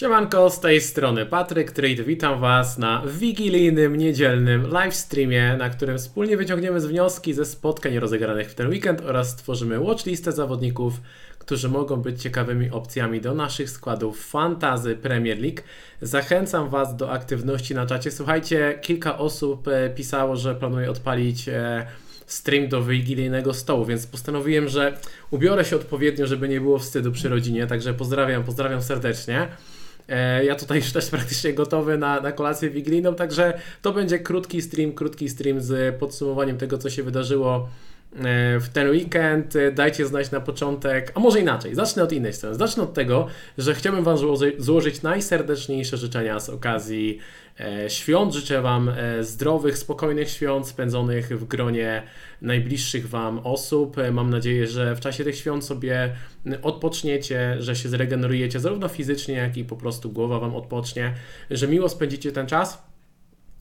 Siemanko, z tej strony Patryk Trade. Witam Was na wigilijnym, niedzielnym livestreamie, na którym wspólnie wyciągniemy z wnioski ze spotkań rozegranych w ten weekend oraz stworzymy watchlistę zawodników, którzy mogą być ciekawymi opcjami do naszych składów Fantazy Premier League. Zachęcam Was do aktywności na czacie. Słuchajcie, kilka osób e, pisało, że planuje odpalić e, stream do wigilijnego stołu, więc postanowiłem, że ubiorę się odpowiednio, żeby nie było wstydu przy rodzinie, także pozdrawiam, pozdrawiam serdecznie. E, ja tutaj już też praktycznie gotowy na, na kolację wigilijną, także to będzie krótki stream, krótki stream z podsumowaniem tego, co się wydarzyło e, w ten weekend. Dajcie znać na początek, a może inaczej, zacznę od innej strony. Zacznę od tego, że chciałbym Wam złożyć najserdeczniejsze życzenia z okazji E, świąt. Życzę Wam e, zdrowych, spokojnych świąt spędzonych w gronie najbliższych Wam osób. E, mam nadzieję, że w czasie tych świąt sobie odpoczniecie, że się zregenerujecie zarówno fizycznie, jak i po prostu głowa Wam odpocznie, że miło spędzicie ten czas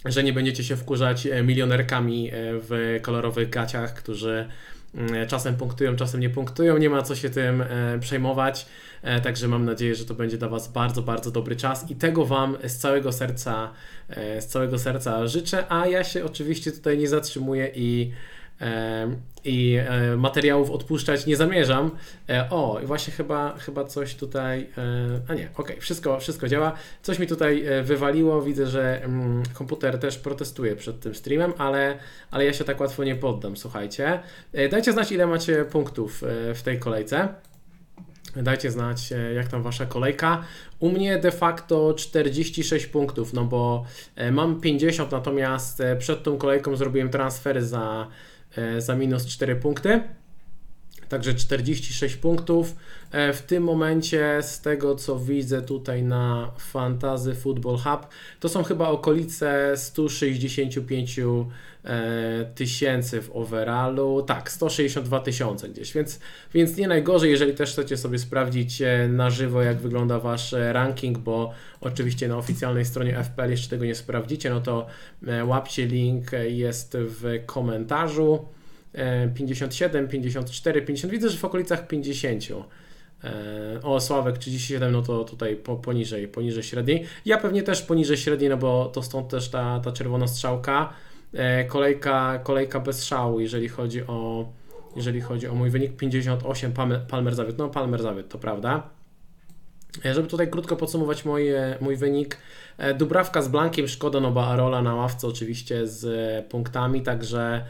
że nie będziecie się wkurzać milionerkami w kolorowych gaciach, którzy czasem punktują, czasem nie punktują, nie ma co się tym e, przejmować. E, także mam nadzieję, że to będzie dla Was bardzo, bardzo dobry czas i tego Wam z całego serca, e, z całego serca życzę. A ja się oczywiście tutaj nie zatrzymuję i i e, materiałów odpuszczać nie zamierzam. E, o, właśnie chyba, chyba coś tutaj. E, a nie, ok, wszystko, wszystko działa. Coś mi tutaj wywaliło. Widzę, że mm, komputer też protestuje przed tym streamem, ale, ale ja się tak łatwo nie poddam. Słuchajcie. Dajcie znać, ile macie punktów w tej kolejce. Dajcie znać, jak tam wasza kolejka. U mnie de facto 46 punktów, no bo mam 50, natomiast przed tą kolejką zrobiłem transfery za za minus 4 punkty. Także 46 punktów. E, w tym momencie, z tego co widzę tutaj na Fantasy Football Hub, to są chyba okolice 165 e, tysięcy w overallu. Tak, 162 tysiące gdzieś, więc, więc nie najgorzej, jeżeli też chcecie sobie sprawdzić na żywo, jak wygląda wasz ranking, bo oczywiście na oficjalnej stronie FPL jeszcze tego nie sprawdzicie, no to łapcie link, jest w komentarzu. 57, 54, 50, widzę, że w okolicach 50. E, o, Sławek 37, no to tutaj po, poniżej, poniżej średniej. Ja pewnie też poniżej średniej, no bo to stąd też ta, ta czerwona strzałka. E, kolejka, kolejka bez szału, jeżeli chodzi o, jeżeli chodzi o mój wynik 58, Palmer, zawiódł. No, Palmer zawiódł, to prawda. E, żeby tutaj krótko podsumować moje, mój wynik, Dubrawka z Blankiem, szkoda, no bo Arola na ławce oczywiście z punktami, także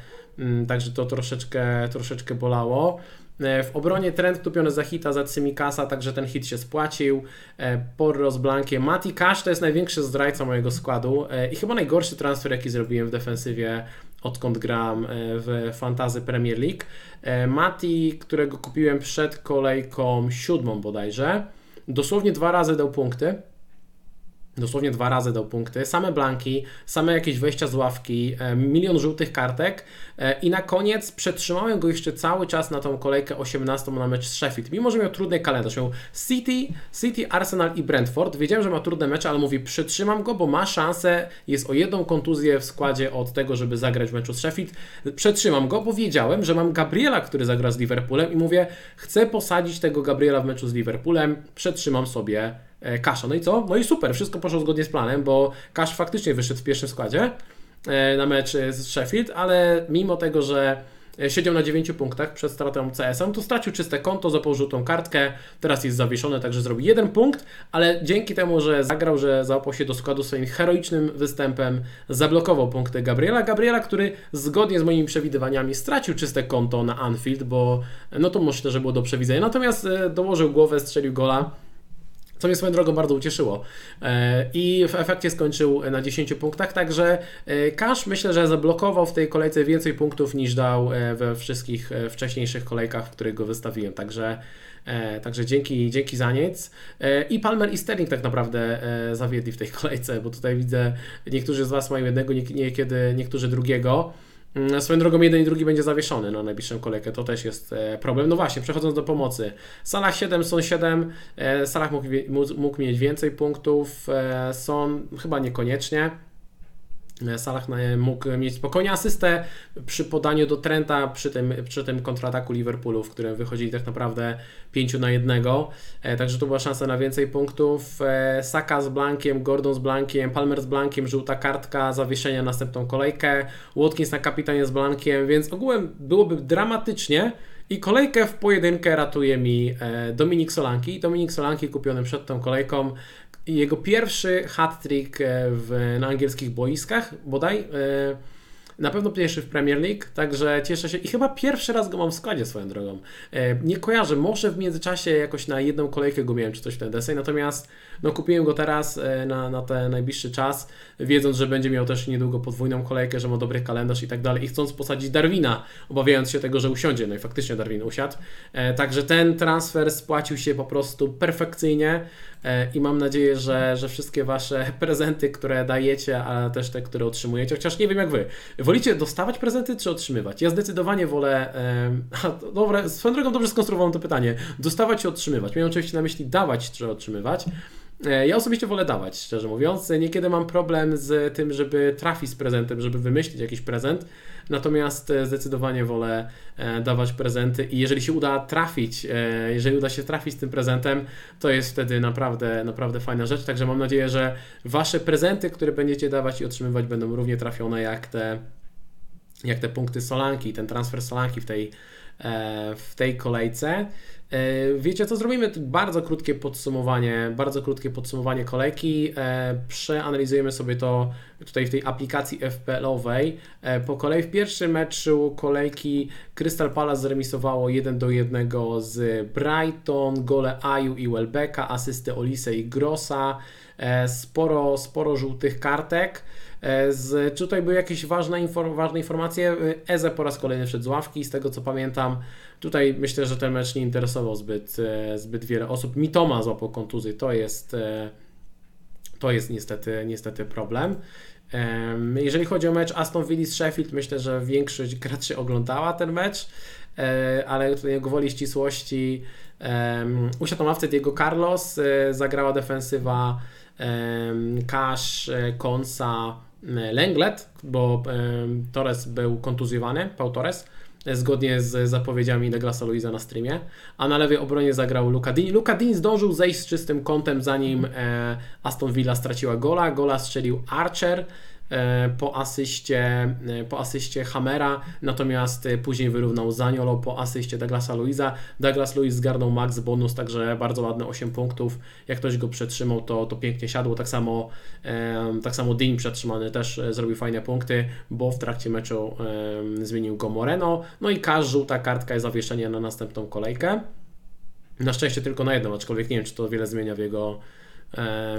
także to troszeczkę, troszeczkę bolało. E, w obronie trend kupiony za hita za Cymikasa, także ten hit się spłacił. E, Porro z Blankiem. Mati Cash to jest największy zdrajca mojego składu e, i chyba najgorszy transfer, jaki zrobiłem w defensywie odkąd gram w Fantazy Premier League. Mati, którego kupiłem przed kolejką siódmą bodajże, dosłownie dwa razy dał punkty. Dosłownie dwa razy dał punkty, same blanki, same jakieś wejścia z ławki, e, milion żółtych kartek e, i na koniec przetrzymałem go jeszcze cały czas na tą kolejkę 18 na mecz z Sheffield. Mimo, że miał trudny kalendarz, miał City, City, Arsenal i Brentford. Wiedziałem, że ma trudne mecze, ale mówi przytrzymam go, bo ma szansę, jest o jedną kontuzję w składzie od tego, żeby zagrać w meczu z Sheffield. Przetrzymam go, bo wiedziałem, że mam Gabriela, który zagra z Liverpoolem i mówię, chcę posadzić tego Gabriela w meczu z Liverpoolem, przetrzymam sobie Kasza. No i co? No i super, wszystko poszło zgodnie z planem, bo Kasz faktycznie wyszedł w pierwszym składzie e, na mecz z Sheffield, ale mimo tego, że siedział na 9 punktach przed stratą CS-em, to stracił czyste konto, zapał żółtą kartkę, teraz jest zawieszony, także zrobi jeden punkt, ale dzięki temu, że zagrał, że załapał się do składu swoim heroicznym występem, zablokował punkty Gabriela. Gabriela, który zgodnie z moimi przewidywaniami stracił czyste konto na Anfield, bo no to myślę, że było do przewidzenia. Natomiast e, dołożył głowę, strzelił gola co mnie swoją drogą bardzo ucieszyło. E, I w efekcie skończył na 10 punktach, także Cash myślę, że zablokował w tej kolejce więcej punktów niż dał e, we wszystkich e, wcześniejszych kolejkach, w których go wystawiłem. Także, także dzięki, dzięki za nic. I Palmer i Sterling tak naprawdę zawiedli w tej kolejce, bo tutaj widzę, niektórzy z Was mają jednego, niekiedy niektórzy drugiego. Swoją drogą jeden i drugi będzie zawieszony na najbliższą kolejkę, to też jest e, problem. No właśnie, przechodząc do pomocy. Salah 7, Son 7, e, Salah mógł, mógł mieć więcej punktów, e, Son chyba niekoniecznie. Salah mógł mieć spokojnie asystę przy podaniu do Trenta, przy tym, przy tym kontrataku Liverpoolu, w którym wychodzili tak naprawdę 5 na 1. E, także to była szansa na więcej punktów. E, Saka z Blankiem, Gordon z Blankiem, Palmer z Blankiem, żółta kartka, zawieszenie na następną kolejkę, Watkins na kapitanie z Blankiem, więc ogółem byłoby dramatycznie. I kolejkę w pojedynkę ratuje mi e, Dominik Solanki. Dominik Solanki kupiony przed tą kolejką jego pierwszy hat-trick w, na angielskich boiskach bodaj. Na pewno pierwszy w Premier League, także cieszę się i chyba pierwszy raz go mam w składzie swoją drogą. E, nie kojarzę, może w międzyczasie jakoś na jedną kolejkę go miałem czy coś w ten deseń, natomiast no, kupiłem go teraz e, na, na ten najbliższy czas, wiedząc, że będzie miał też niedługo podwójną kolejkę, że ma dobry kalendarz i tak dalej i chcąc posadzić Darwina, obawiając się tego, że usiądzie, no i faktycznie Darwin usiadł. E, także ten transfer spłacił się po prostu perfekcyjnie i mam nadzieję, że, że wszystkie Wasze prezenty, które dajecie, ale też te, które otrzymujecie, chociaż nie wiem jak Wy, Wolicie dostawać prezenty czy otrzymywać? Ja zdecydowanie wolę. E, dobra, swoją drogą dobrze skonstruowałem to pytanie. Dostawać czy otrzymywać? Miałem oczywiście na myśli dawać czy otrzymywać. E, ja osobiście wolę dawać, szczerze mówiąc. Niekiedy mam problem z tym, żeby trafić z prezentem, żeby wymyślić jakiś prezent. Natomiast e, zdecydowanie wolę e, dawać prezenty i jeżeli się uda trafić, jeżeli uda się trafić z tym prezentem, to jest wtedy naprawdę, naprawdę fajna rzecz. Także mam nadzieję, że Wasze prezenty, które będziecie dawać i otrzymywać, będą równie trafione jak te jak te punkty Solanki, ten transfer Solanki w tej, e, w tej kolejce. E, wiecie co, zrobimy bardzo krótkie podsumowanie, bardzo krótkie podsumowanie kolejki. E, przeanalizujemy sobie to tutaj w tej aplikacji FPL-owej. Po kolei w pierwszym meczu kolejki Crystal Palace zremisowało 1 do 1 z Brighton, gole Aju i Welbecka, asysty Olise i Grossa, sporo, sporo żółtych kartek. E, z, tutaj były jakieś ważne, inform, ważne informacje. E, Eze po raz kolejny wszedł z ławki, z tego co pamiętam. Tutaj myślę, że ten mecz nie interesował zbyt, e, zbyt wiele osób. Mitoma złapał kontuzję, to jest, to jest niestety, niestety problem. Jeżeli chodzi o mecz Aston Villa z Sheffield, myślę, że większość graczy oglądała ten mecz, ale tutaj gwoli ścisłości usiadł na ławce Diego Carlos, zagrała defensywa Cash, Konsa, Lenglet, bo Torres był kontuzjowany, Pau Torres, zgodnie z zapowiedziami Douglasa Luisa na streamie, a na lewej obronie zagrał Luka Dean. Luka Dean zdążył zejść z czystym kątem, zanim e, Aston Villa straciła gola. Gola strzelił Archer, E, po asyście, e, po asyście Hamera, natomiast e, później wyrównał Zaniolo po asyście Douglasa Luisa. Douglas Luis zgarnął max bonus, także bardzo ładne 8 punktów. Jak ktoś go przetrzymał, to, to pięknie siadło. Tak samo, tak samo Dean przetrzymany też zrobił fajne punkty, bo w trakcie meczu zmienił go Moreno. No i każda żółta kartka jest zawieszenie na następną kolejkę. Na szczęście tylko na jedną, aczkolwiek nie wiem, czy to wiele zmienia w jego,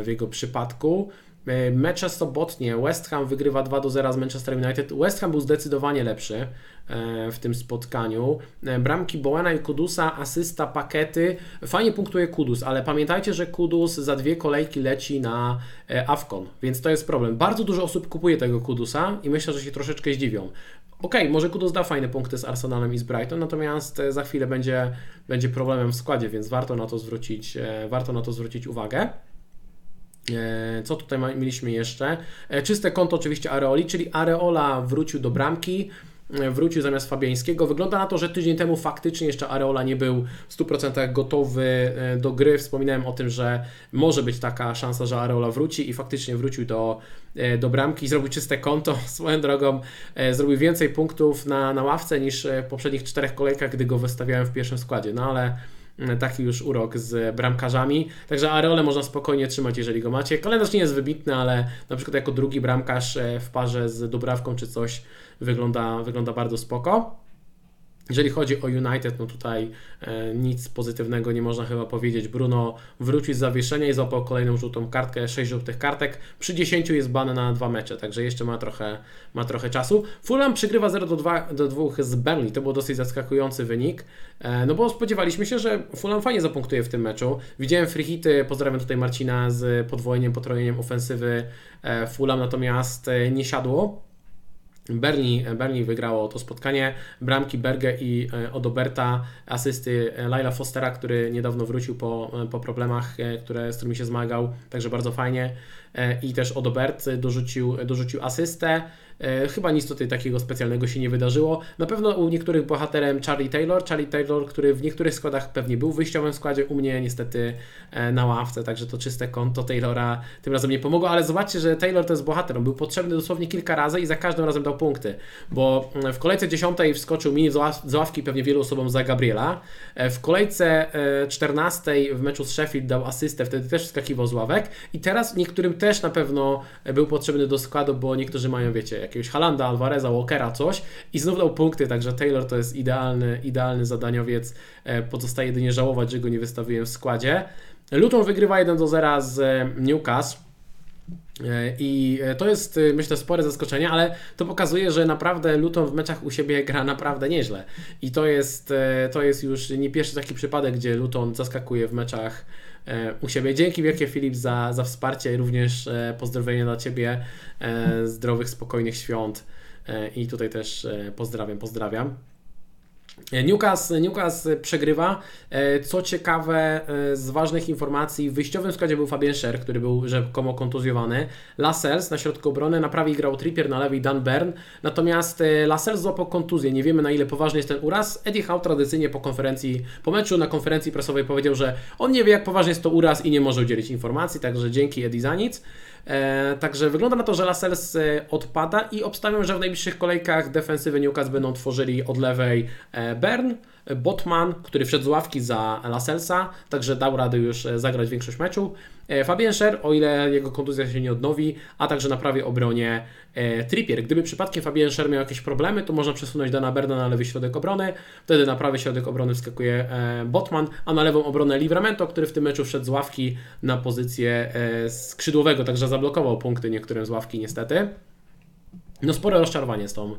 w jego przypadku. E, mecze sobotnie West Ham wygrywa 2 do 0 z Manchester United. West Ham był zdecydowanie lepszy e, w tym spotkaniu. E, bramki Bowana i Kudusa, asysta, pakety. Fajnie punktuje Kudus, ale pamiętajcie, że Kudus za dwie kolejki leci na Afcon, więc to jest problem. Bardzo dużo osób kupuje tego Kudusa i myślę, że się troszeczkę zdziwią. Ok, może Kudus da fajne punkty z Arsenalem i z Brighton, natomiast za chwilę będzie, będzie problemem w składzie, więc warto na to zwrócić, warto na to zwrócić uwagę. E, co tutaj mieliśmy jeszcze? E, czyste konto oczywiście Areoli, czyli Areola wrócił do bramki, e, wrócił zamiast Fabiańskiego. Wygląda na to, że tydzień temu faktycznie jeszcze Areola nie był w 100% gotowy do gry. Wspominałem o tym, że może być taka szansa, że Areola wróci i faktycznie wrócił do, do bramki. Zrobił czyste konto. Swoją drogą zrobił więcej punktów na, na ławce niż w poprzednich czterech kolejkach, gdy go wystawiałem w pierwszym składzie. No ale taki już urok z bramkarzami. Także Areole można spokojnie trzymać, jeżeli go macie. Kalendarz nie jest wybitny, ale na przykład jako drugi bramkarz e, w parze z Dubrawką czy coś wygląda, wygląda bardzo spoko. Jeżeli chodzi o United, no tutaj e, nic pozytywnego nie można chyba powiedzieć. Bruno wrócił z zawieszenia i złapał kolejną żółtą kartkę, 6 żółtych kartek. Przy 10 jest ban na dwa mecze, także jeszcze ma trochę, ma trochę czasu. Fulham przegrywa 0 do 2, do 2 z Burnley, to był dosyć zaskakujący wynik, e, no bo spodziewaliśmy się, że Fulham fajnie zapunktuje w tym meczu. Widziałem free hity, pozdrawiam tutaj Marcina z podwojeniem, potrojeniem ofensywy e, Fulham, natomiast nie siadło. Berni, Berni wygrało to spotkanie. Bramki Berge i e, Odoberta, asysty e, Laila Fostera, który niedawno wrócił po, e, po problemach, które, z którymi się zmagał, także bardzo fajnie. I też Odobert dorzucił, dorzucił asystę. E, chyba nic tutaj takiego specjalnego się nie wydarzyło. Na pewno u niektórych bohaterem Charlie Taylor, Charlie Taylor, który w niektórych składach pewnie był w wyjściowym składzie, u mnie niestety e, na ławce, także to czyste konto Taylora tym razem nie pomogło, ale zobaczcie, że Taylor to jest bohater, on był potrzebny dosłownie kilka razy i za każdym razem dał punkty, bo mm, w kolejce 10 wskoczył mi z ławki pewnie wielu osobom za Gabriela, e, w kolejce 14 w meczu z Sheffield dał asystę, wtedy też wskakiwał z ławek. I teraz niektórym też na pewno był potrzebny do składu, bo niektórzy mają, wiecie, jakiegoś Halanda, Alvareza, Walkera, coś i znów dał punkty, także Taylor to jest idealny, idealny zadaniowiec. E, pozostaje jedynie żałować, że go nie wystawiłem w składzie. Luton wygrywa 1 do 0 z e, Newcastle. E, I to jest, myślę, spore zaskoczenie, ale to pokazuje, że naprawdę Luton w meczach u siebie gra naprawdę nieźle. I to jest, to jest już nie pierwszy taki przypadek, gdzie Luton zaskakuje w meczach u siebie. Dzięki wielkie Filip za, za wsparcie również pozdrowienia dla Ciebie, zdrowych, spokojnych świąt i tutaj też pozdrawiam, pozdrawiam. Newcastle, Newcastle przegrywa. Co ciekawe, z ważnych informacji, w wyjściowym składzie był Fabien Scher, który był rzekomo kontuzjowany. Lascelles na środku obrony, na prawej grał Trippier, na lewej Dan Bern. Natomiast Lascelles złapał kontuzję, nie wiemy na ile poważny jest ten uraz. Eddie Howe tradycyjnie po konferencji, po meczu na konferencji prasowej powiedział, że on nie wie jak poważny jest to uraz i nie może udzielić informacji, także dzięki Eddie za nic. E, także wygląda na to, że Lascelles e, odpada i obstawiam, że w najbliższych kolejkach defensywy Newcastle będą tworzyli od lewej e, Bern, Botman, który wszedł z ławki za Lasselsa, także dał radę już zagrać większość meczu. E, Fabien Scher, o ile jego kontuzja się nie odnowi, a także na prawej obronie e, Trippier. Gdyby przypadkiem Fabien Scher miał jakieś problemy, to można przesunąć Dana Berna na lewy środek obrony, wtedy na prawy środek obrony wskakuje e, Botman, a na lewą obronę Livramento, który w tym meczu wszedł z ławki na pozycję skrzydłowego, także zablokował punkty niektórym z ławki niestety. No spore rozczarowanie z tą e,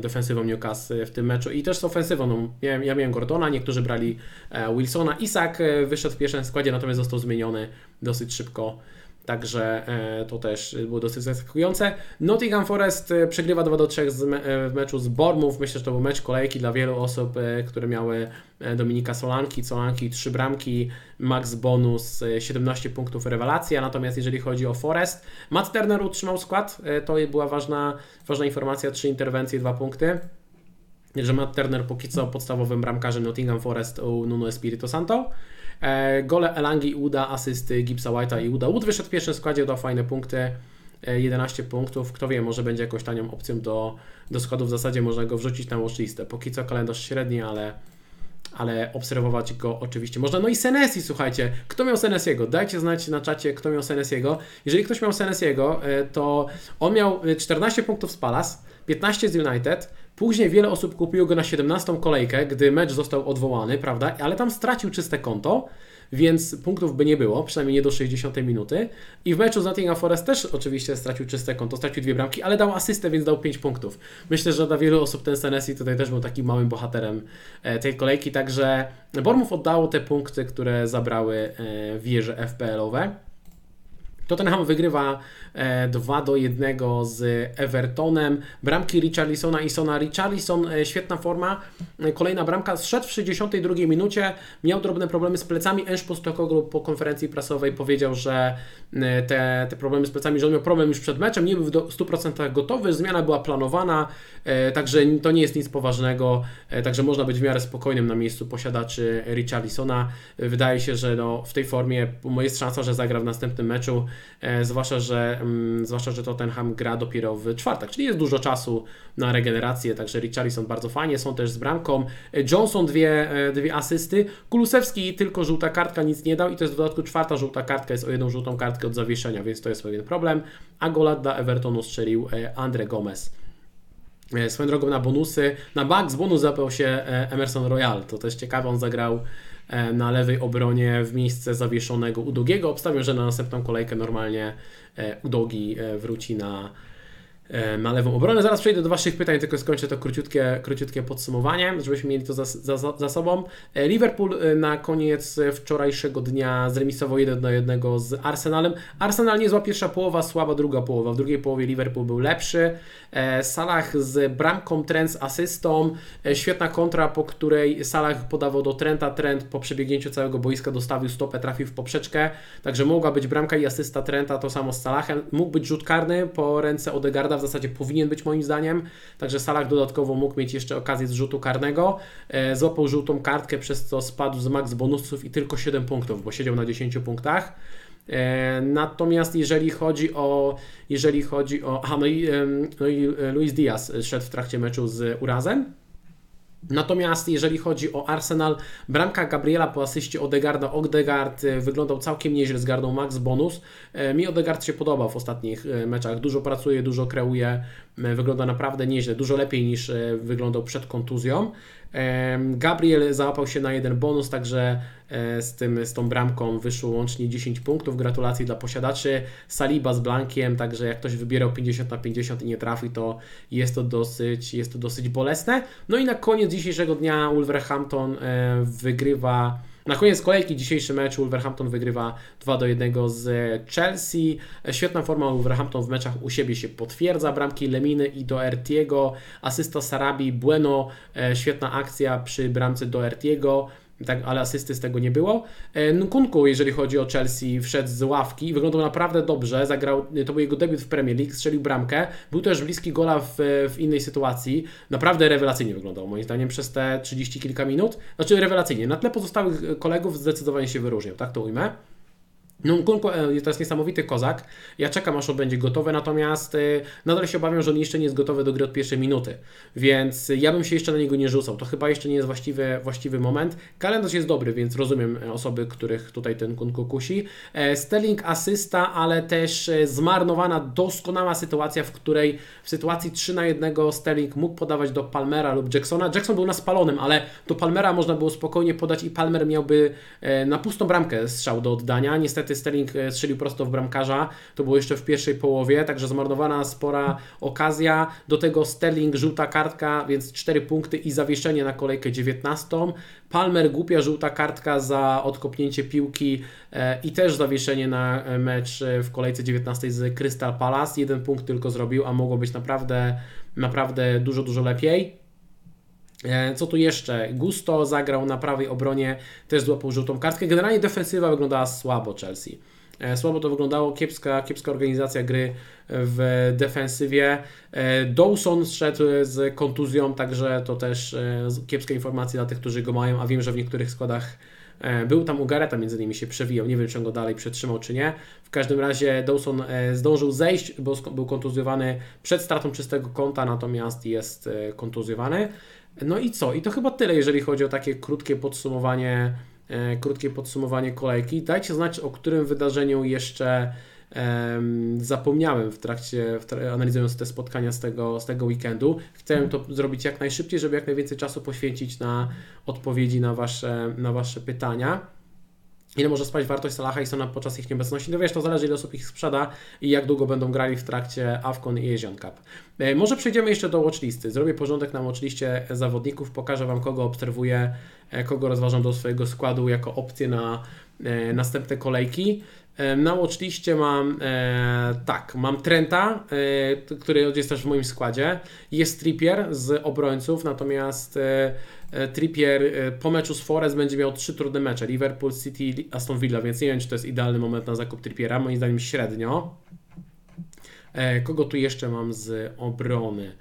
defensywą Newcastle w tym meczu i też z ofensywą. No, ja, ja miałem Gordona, niektórzy brali e, Wilsona. Isak e, wyszedł w pierwszym składzie, natomiast został zmieniony dosyć szybko Także e, to też było dosyć zaskakujące. Nottingham Forest e, przegrywa 2 do 3 e, w meczu z Bournemouth. Myślę, że to był mecz kolejki dla wielu osób, które miały Dominika Solanki, Solanki 3 bramki, max bonus 17 punktów rewelacja. Natomiast jeżeli chodzi o Forest, Matt Turner utrzymał skład. To była ważna, ważna informacja, 3 interwencje, 2 punkty że Matt Turner póki co podstawowym bramkarzem Nottingham Forest u Nuno Espirito Santo. E, gole Elangi Uda, asysty Gipsa White'a i Uda. Wood wyszedł w pierwszym składzie, dał fajne punkty. 11 e, punktów. Kto wie, może będzie jakąś tanią opcją do, do składu. W zasadzie można go wrzucić na watchlistę. Póki co kalendarz średni, ale, ale obserwować go oczywiście można. No i Senesi, słuchajcie. Kto miał Senesiego? Dajcie znać na czacie, kto miał Senesiego. Jeżeli ktoś miał Senesiego, e, to on miał 14 punktów z Palace, 15 z United, Później wiele osób kupiło go na 17 kolejkę, gdy mecz został odwołany, prawda? Ale tam stracił czyste konto, więc punktów by nie było, przynajmniej nie do 60 minuty. I w meczu z Nottingham Forest też oczywiście stracił czyste konto, stracił dwie bramki, ale dał asystę, więc dał 5 punktów. Myślę, że dla wielu osób ten Senesi tutaj też był takim małym bohaterem e, tej kolejki, także Bormów oddało te punkty, które zabrały e, wieże FPL-owe. Tottenham wygrywa 2 e, do 1 z Evertonem. Bramki Richarlisona i Sona. Richarlison, e, świetna forma. E, kolejna bramka. Zszedł w 62 minucie. Miał drobne problemy z plecami. Enż Postokoglu po konferencji prasowej powiedział, że te, te problemy z plecami, że on miał problem już przed meczem. Nie był w 100% gotowy. Zmiana była planowana, także to nie jest nic poważnego. Także można być w miarę spokojnym na miejscu posiadaczy Richarlisona. Wydaje się, że no, w tej formie jest szansa, że zagra w następnym meczu. Zwłaszcza, że Mm, zwłaszcza, że Tottenham gra dopiero w czwartek, czyli jest dużo czasu na regenerację, także Richarlison bardzo fajnie, są też z bramką. Johnson dwie, e, dwie asysty, Kulusewski tylko żółta kartka, nic nie dał i to jest w dodatku czwarta żółta kartka, jest o jedną żółtą kartkę od zawieszenia, więc to jest pewien problem. A gola dla Evertonu strzelił e, Andre Gomez. E, swoją drogą na bonusy, na Bugs bonus zapał się Emerson Royal, to też ciekawe, on zagrał na lewej obronie w miejsce zawieszonego Udogiego. Obstawiam, że na następną kolejkę normalnie E, Udogi e, wróci na, e, na lewą obronę. Zaraz przejdę do Waszych pytań, tylko skończę to króciutkie, króciutkie podsumowanie, żebyśmy mieli to za, za, za sobą. E, Liverpool e, na koniec wczorajszego dnia zremisował 1 do 1 z Arsenalem. Arsenal niezła pierwsza połowa, słaba druga połowa. W drugiej połowie Liverpool był lepszy. Salah z bramką, Trent z asystą. Świetna kontra, po której Salah podawał do Trenta. Trent po przebiegnięciu całego boiska dostawił stopę, trafił w poprzeczkę. Także mogła być bramka i asysta Trenta, to samo z Salahem. Mógł być rzut karny po ręce Odegarda, w zasadzie powinien być moim zdaniem. Także Salah dodatkowo mógł mieć jeszcze okazję z rzutu karnego. E, złapał żółtą kartkę, przez co spadł z max bonusów i tylko 7 punktów, bo siedział na 10 punktach. E, natomiast jeżeli chodzi o jeżeli chodzi o. Aha, no i, no i Luis Diaz szedł w trakcie meczu z urazem. Natomiast jeżeli chodzi o Arsenal, bramka Gabriela po asyście Odegarda, Odegaard e, wyglądał całkiem nieźle, zgarnął max bonus. E, mi Odegaard się podobał w ostatnich e, meczach, dużo pracuje, dużo kreuje, wygląda naprawdę nieźle, dużo lepiej niż wyglądał przed kontuzją. Gabriel załapał się na jeden bonus, także e, z, tym, z tą bramką wyszło łącznie 10 punktów. Gratulacje dla posiadaczy. Saliba z Blankiem, także jak ktoś wybierał 50 na 50 i nie trafi, to jest to dosyć, jest to dosyć bolesne. No i na koniec dzisiejszego dnia Wolverhampton e, wygrywa na koniec kolejki dzisiejszy mecz Wolverhampton wygrywa 2 do 1 z Chelsea. Świetna forma Wolverhampton w meczach u siebie się potwierdza. Bramki Leminy i Doertiego, asysta Sarabi, Bueno, e, świetna akcja przy bramce Doertiego tak, ale asysty z tego nie było. E, Nkunku, jeżeli chodzi o Chelsea, wszedł z ławki, wyglądał naprawdę dobrze, zagrał, to był jego debiut w Premier League, strzelił bramkę, był też bliski gola w, w innej sytuacji, naprawdę rewelacyjnie wyglądał moim zdaniem przez te 30 kilka minut, znaczy rewelacyjnie, na tle pozostałych kolegów zdecydowanie się wyróżniał, tak to ujmę. No, Nkunku e, to jest niesamowity kozak. Ja czekam, aż on będzie gotowy, natomiast e, nadal się obawiam, że on jeszcze nie jest gotowy do gry od pierwszej minuty. Więc ja bym się jeszcze na niego nie rzucał. To chyba jeszcze nie jest właściwy, właściwy moment. Kalendarz jest dobry, więc rozumiem e, osoby, których tutaj ten Kunku kusi. Sterling asysta, ale też zmarnowana doskonała sytuacja, w której w sytuacji 3 na 1 Sterling mógł podawać do Palmera lub Jacksona. Jackson był na spalonym, ale do Palmera można było spokojnie podać i Palmer miałby na pustą bramkę strzał do oddania. Niestety niestety Sterling e, strzelił prosto w bramkarza, to było jeszcze w pierwszej połowie, także zmarnowana spora okazja. Do tego Sterling, żółta kartka, więc 4 punkty i zawieszenie na kolejkę 19. Palmer, głupia żółta kartka za odkopnięcie piłki e, i też zawieszenie na e, mecz w kolejce 19 z Crystal Palace. Jeden punkt tylko zrobił, a mogło być naprawdę, naprawdę dużo, dużo lepiej. E, co tu jeszcze? Gusto zagrał na prawej obronie, też złapał żółtą kartkę. Generalnie defensywa wyglądała słabo Chelsea. E, słabo to wyglądało, kiepska, kiepska organizacja gry w defensywie. E, Dawson szedł z kontuzją, także to też kiepska informacja dla tych, którzy go mają, a wiem, że w niektórych składach był tam u Gareta, między innymi się przewijał. Nie wiem, czy on go dalej przetrzymał, czy nie. W każdym razie Dawson zdążył zejść, bo był kontuzjowany przed stratą czystego kąta, natomiast jest kontuzjowany. No i co? I to chyba tyle, jeżeli chodzi o takie krótkie podsumowanie, e, krótkie podsumowanie kolejki. Dajcie znać, o którym wydarzeniu jeszcze e, zapomniałem w trakcie, w tra analizując te spotkania z tego, z tego weekendu. Chciałem to zrobić jak najszybciej, żeby jak najwięcej czasu poświęcić na odpowiedzi na Wasze, na wasze pytania. Ile może spać wartość Salaha i Sona podczas ich nieobecności? No wiesz, to zależy ile osób ich sprzeda i jak długo będą grali w trakcie AFCON i Asian Cup. E, może przejdziemy jeszcze do watchlisty. Zrobię porządek na watchliście zawodników, pokażę Wam kogo obserwuję, e, kogo rozważam do swojego składu jako opcję na e, następne kolejki. Na watchliście mam e, tak, mam Trenta, e, który jest też w moim składzie. Jest Trippier z obrońców, natomiast e, Trippier po meczu z Forest będzie miał trzy trudne mecze. Liverpool, City, Aston Villa, więc nie wiem, czy to jest idealny moment na zakup Trippiera. Moim zdaniem średnio. Kogo tu jeszcze mam z obrony?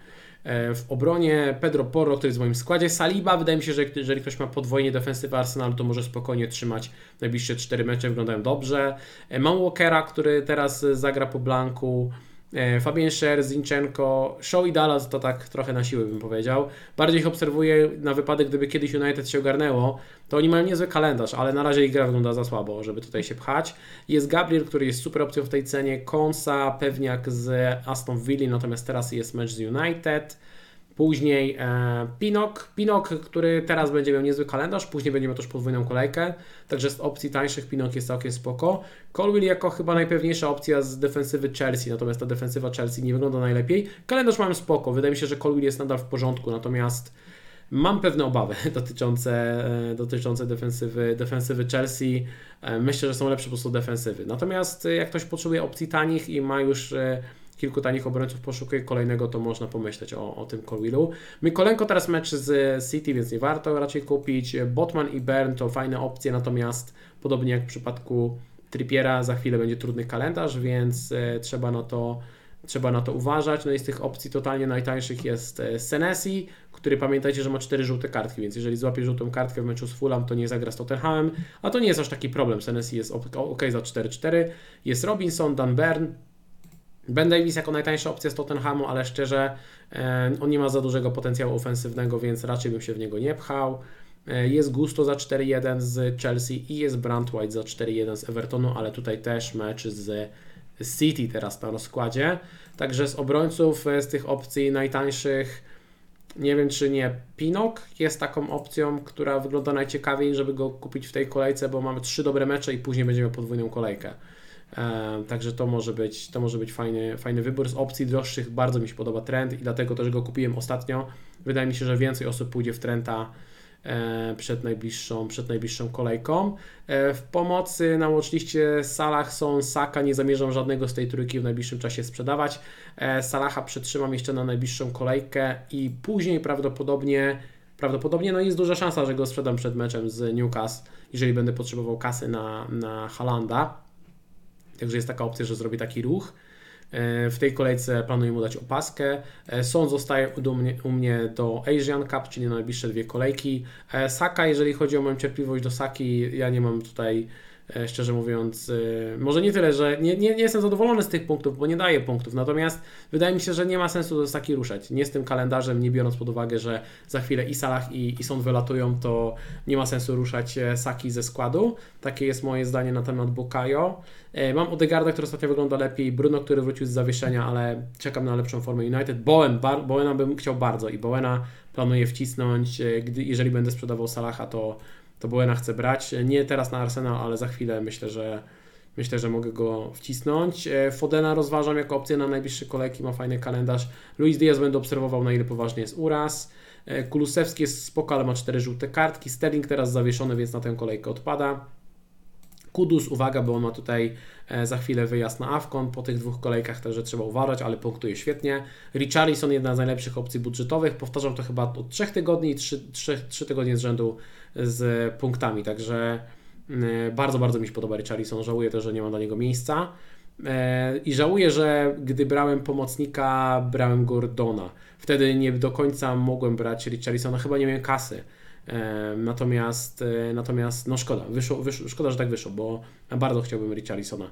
E, w obronie Pedro Porro, który jest w moim składzie. Saliba, wydaje mi się, że jeżeli ktoś ma podwojenie defensywę Arsenalu, to może spokojnie trzymać najbliższe 4 mecze, wyglądają dobrze. E, mam Walkera, który teraz zagra po blanku. E, Fabien Scher, Zinchenko, Show i Dallas to tak trochę na siłę bym powiedział. Bardziej ich obserwuję na wypadek, gdyby kiedyś United się ogarnęło, to oni mają niezły kalendarz, ale na razie ich gra wygląda za słabo, żeby tutaj się pchać. Jest Gabriel, który jest super opcją w tej cenie, Konsa, pewniak z Aston Villa, natomiast teraz jest mecz z United. Później e, Pinok, Pinok, który teraz będzie miał niezły kalendarz, później będzie miał też podwójną kolejkę, także z opcji tańszych Pinok jest całkiem spoko. Colwill jako chyba najpewniejsza opcja z defensywy Chelsea, natomiast ta defensywa Chelsea nie wygląda najlepiej. Kalendarz mam spoko, wydaje mi się, że Colwill jest nadal w porządku, natomiast mam pewne obawy dotyczące, e, dotyczące defensywy, defensywy Chelsea. E, myślę, że są lepsze po prostu defensywy. Natomiast jak ktoś potrzebuje opcji tanich i ma już e, kilku tanich obrońców poszukuje kolejnego, to można pomyśleć o, o tym Colwillu. Mykolenko teraz mecz z City, więc nie warto raczej kupić. Botman i Bern to fajne opcje, natomiast podobnie jak w przypadku Trippiera, za chwilę będzie trudny kalendarz, więc e, trzeba na to trzeba na to uważać. No i z tych opcji totalnie najtańszych jest e, Senesi, który pamiętajcie, że ma cztery żółte kartki, więc jeżeli złapie żółtą kartkę w meczu z Fulham, to nie zagra z Tottenhamem, a to nie jest aż taki problem. Senesi jest ok za 4-4. Jest Robinson, Dan Bern, Ben Davis jako najtańsza opcja z Tottenhamu, ale szczerze e, on nie ma za dużego potencjału ofensywnego, więc raczej bym się w niego nie pchał. E, jest Gusto za 4-1 z Chelsea i jest Brant White za 4-1 z Evertonu, ale tutaj też mecz z City teraz na rozkładzie. Także z obrońców, e, z tych opcji najtańszych, nie wiem czy nie Pinok jest taką opcją, która wygląda najciekawiej, żeby go kupić w tej kolejce, bo mamy trzy dobre mecze i później będziemy podwójną kolejkę. Także to może być, to może być fajny, fajny wybór. Z opcji droższych bardzo mi się podoba trend i dlatego też go kupiłem ostatnio. Wydaje mi się, że więcej osób pójdzie w trenda e, przed najbliższą, przed najbliższą kolejką. E, w pomocy na watchliście Salah są Saka, nie zamierzam żadnego z tej trójki w najbliższym czasie sprzedawać. E, Salaha przetrzymam jeszcze na najbliższą kolejkę i później prawdopodobnie prawdopodobnie no jest duża szansa, że go sprzedam przed meczem z Newcastle, jeżeli będę potrzebował kasy na, na Halanda. Także jest taka opcja, że zrobię taki ruch. E, w tej kolejce planuję mu dać opaskę. E, Son zostaje u mnie, u mnie do Asian Cup, czyli na najbliższe dwie kolejki. E, Saka, jeżeli chodzi o moją cierpliwość do Saki, ja nie mam tutaj szczerze mówiąc, e, może nie tyle, że nie, nie, nie jestem zadowolony z tych punktów, bo nie daję punktów, natomiast wydaje mi się, że nie ma sensu do Saki ruszać. Nie z tym kalendarzem, nie biorąc pod uwagę, że za chwilę i Salah i, i Son wylatują, to nie ma sensu ruszać e, Saki ze składu. Takie jest moje zdanie na temat Bukayo. Mam Odegarda, który ostatnio wygląda lepiej, Bruno, który wrócił z zawieszenia, ale czekam na lepszą formę United. Bowen, bar, Bowena bym chciał bardzo i Bowena planuję wcisnąć, gdy, jeżeli będę sprzedawał Salaha, to to Bowena chcę brać. Nie teraz na Arsenal, ale za chwilę myślę, że myślę, że mogę go wcisnąć. E, Fodena rozważam jako opcję na najbliższe kolejki, ma fajny kalendarz. Luis Diaz będę obserwował, na ile poważnie jest uraz. E, Kulusewski jest spoko, ale ma cztery żółte kartki. Sterling teraz zawieszony, więc na tę kolejkę odpada. Kudus, uwaga, bo on ma tutaj e, za chwilę wyjazd na Afkon, po tych dwóch kolejkach także trzeba uważać, ale punktuje świetnie. Richarlison, jedna z najlepszych opcji budżetowych, powtarzam to chyba od 3 tygodni i 3, 3, 3 tygodnie z rzędu z punktami, także mm, bardzo, bardzo mi się podoba Richarlison, żałuję też, że nie mam dla niego miejsca. E, I żałuję, że gdy brałem pomocnika, brałem Gordona. Wtedy nie do końca mogłem brać Richarlisona, chyba nie miałem kasy. E, natomiast, e, natomiast no szkoda, wyszło, wyszło, szkoda, że tak wyszło, bo bardzo chciałbym Richarlisona.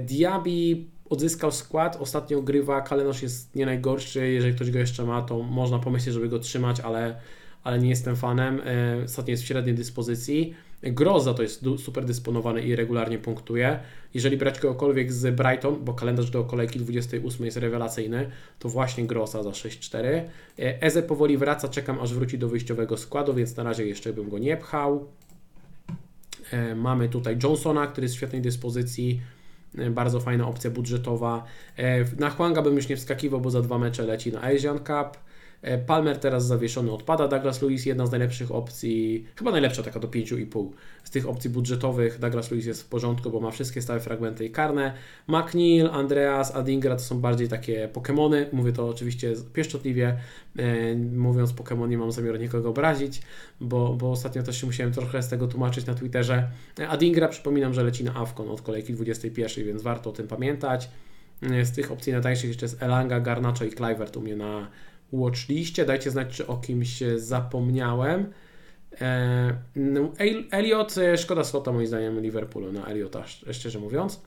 Diaby odzyskał skład, ostatnio grywa, kalendarz jest nie najgorszy, jeżeli ktoś go jeszcze ma, to można pomyśleć, żeby go trzymać, ale ale nie jestem fanem. E, ostatnio jest w średniej dyspozycji. Groza to jest super dysponowany i regularnie punktuje. Jeżeli brać kogokolwiek z Brighton, bo kalendarz do kolejki 28 jest rewelacyjny, to właśnie Groza za 6-4. E, Eze powoli wraca, czekam aż wróci do wyjściowego składu, więc na razie jeszcze bym go nie pchał. E, mamy tutaj Johnsona, który jest w świetnej dyspozycji. Bardzo fajna opcja budżetowa. Na Huanga bym już nie wskakiwał, bo za dwa mecze leci na Asian Cup. E, Palmer teraz zawieszony odpada, Douglas Lewis jedna z najlepszych opcji, chyba najlepsza taka do 5,5 z tych opcji budżetowych. Douglas Lewis jest w porządku, bo ma wszystkie stałe fragmenty i karne. McNeil, Andreas, Adingra to są bardziej takie Pokémony, mówię to oczywiście pieszczotliwie, e, mówiąc Pokémon nie mam zamiaru nikogo obrazić, bo, bo ostatnio też się musiałem trochę z tego tłumaczyć na Twitterze. E, Adingra przypominam, że leci na Avcon od kolejki 21, więc warto o tym pamiętać. Z tych opcji najtańszych jeszcze jest Elanga, Garnacho i Clivert u mnie na watchliście. Dajcie znać, czy o kimś zapomniałem. E, no, Elliot, e, szkoda slota moim zdaniem Liverpoolu na Elliota, szczerze mówiąc.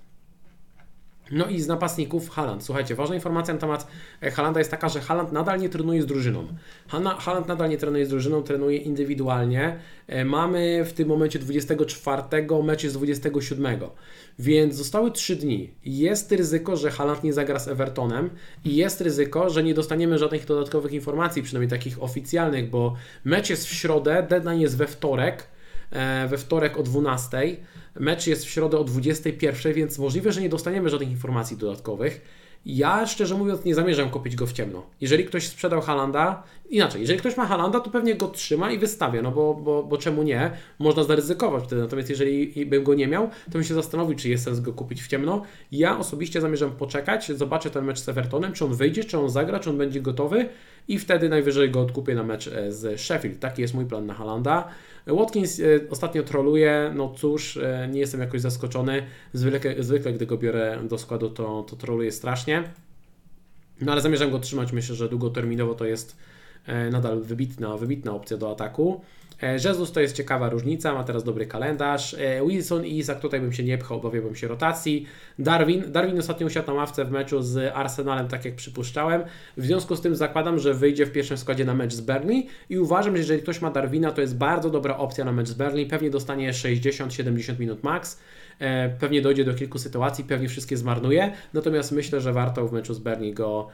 No i z napastników Haland. Słuchajcie, ważna informacja na temat e, Halanda jest taka, że Haland nadal nie trenuje z drużyną. Haland nadal nie trenuje z drużyną, trenuje indywidualnie. E, mamy w tym momencie 24, mecz jest 27, więc zostały 3 dni. Jest ryzyko, że Haland nie zagra z Evertonem i jest ryzyko, że nie dostaniemy żadnych dodatkowych informacji, przynajmniej takich oficjalnych, bo mecz jest w środę, deadline jest we wtorek, e, we wtorek o 12. Mecz jest w środę o 21, więc możliwe, że nie dostaniemy żadnych informacji dodatkowych. Ja szczerze mówiąc nie zamierzam kupić go w ciemno. Jeżeli ktoś sprzedał Halanda, inaczej, jeżeli ktoś ma Halanda, to pewnie go trzyma i wystawia, no bo, bo, bo czemu nie? Można zaryzykować wtedy. Natomiast jeżeli bym go nie miał, to bym się zastanowił, czy jest sens go kupić w ciemno. Ja osobiście zamierzam poczekać, zobaczę ten mecz z Evertonem, czy on wyjdzie, czy on zagra, czy on będzie gotowy i wtedy najwyżej go odkupię na mecz e, z Sheffield. Taki jest mój plan na Halanda. Watkins e, ostatnio troluje, no cóż, e, nie jestem jakoś zaskoczony. Zwykle, zwykle gdy go biorę do składu, to, to troluje strasznie. No ale zamierzam go trzymać. Myślę, że długoterminowo to jest nadal wybitna, wybitna opcja do ataku. E, Jezus to jest ciekawa różnica, ma teraz dobry kalendarz. E, Wilson i Isaac tutaj bym się nie pchał, obawiałbym się rotacji. Darwin, Darwin ostatnio usiadł na ławce w meczu z Arsenalem, tak jak przypuszczałem. W związku z tym zakładam, że wyjdzie w pierwszym składzie na mecz z Burnley i uważam, że jeżeli ktoś ma Darwina, to jest bardzo dobra opcja na mecz z Burnley. Pewnie dostanie 60-70 minut max. E, pewnie dojdzie do kilku sytuacji, pewnie wszystkie zmarnuje. Natomiast myślę, że warto w meczu z Burnley go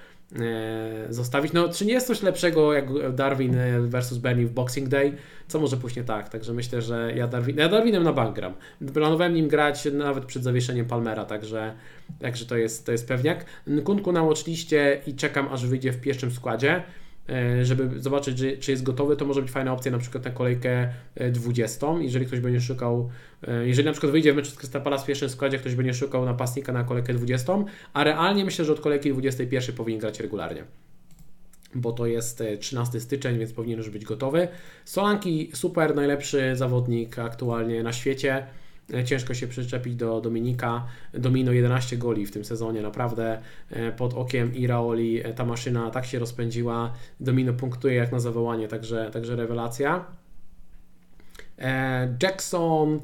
zostawić. No, czy nie jest coś lepszego jak Darwin versus Bernie w Boxing Day? Co może pójść nie tak? Także myślę, że ja, Darwin, ja Darwinem na bank gram. Planowałem nim grać nawet przed zawieszeniem Palmera, także, także to, jest, to jest pewniak. Kunku na watchliście i czekam aż wyjdzie w pierwszym składzie. E, żeby zobaczyć, czy jest gotowy, to może być fajna opcja na przykład na kolejkę 20. E, jeżeli ktoś będzie szukał, e, jeżeli na przykład wyjdzie w meczu z Crystal Palace w pierwszym składzie, ktoś będzie szukał napastnika na kolejkę 20, a realnie myślę, że od kolejki 21 powinien grać regularnie bo to jest 13 styczeń, więc powinien już być gotowy. Solanki super, najlepszy zawodnik aktualnie na świecie. E, ciężko się przyczepić do Dominika. Domino 11 goli w tym sezonie, naprawdę e, pod okiem Iraoli e, ta maszyna tak się rozpędziła. Domino punktuje jak na zawołanie, także, także rewelacja. Jackson.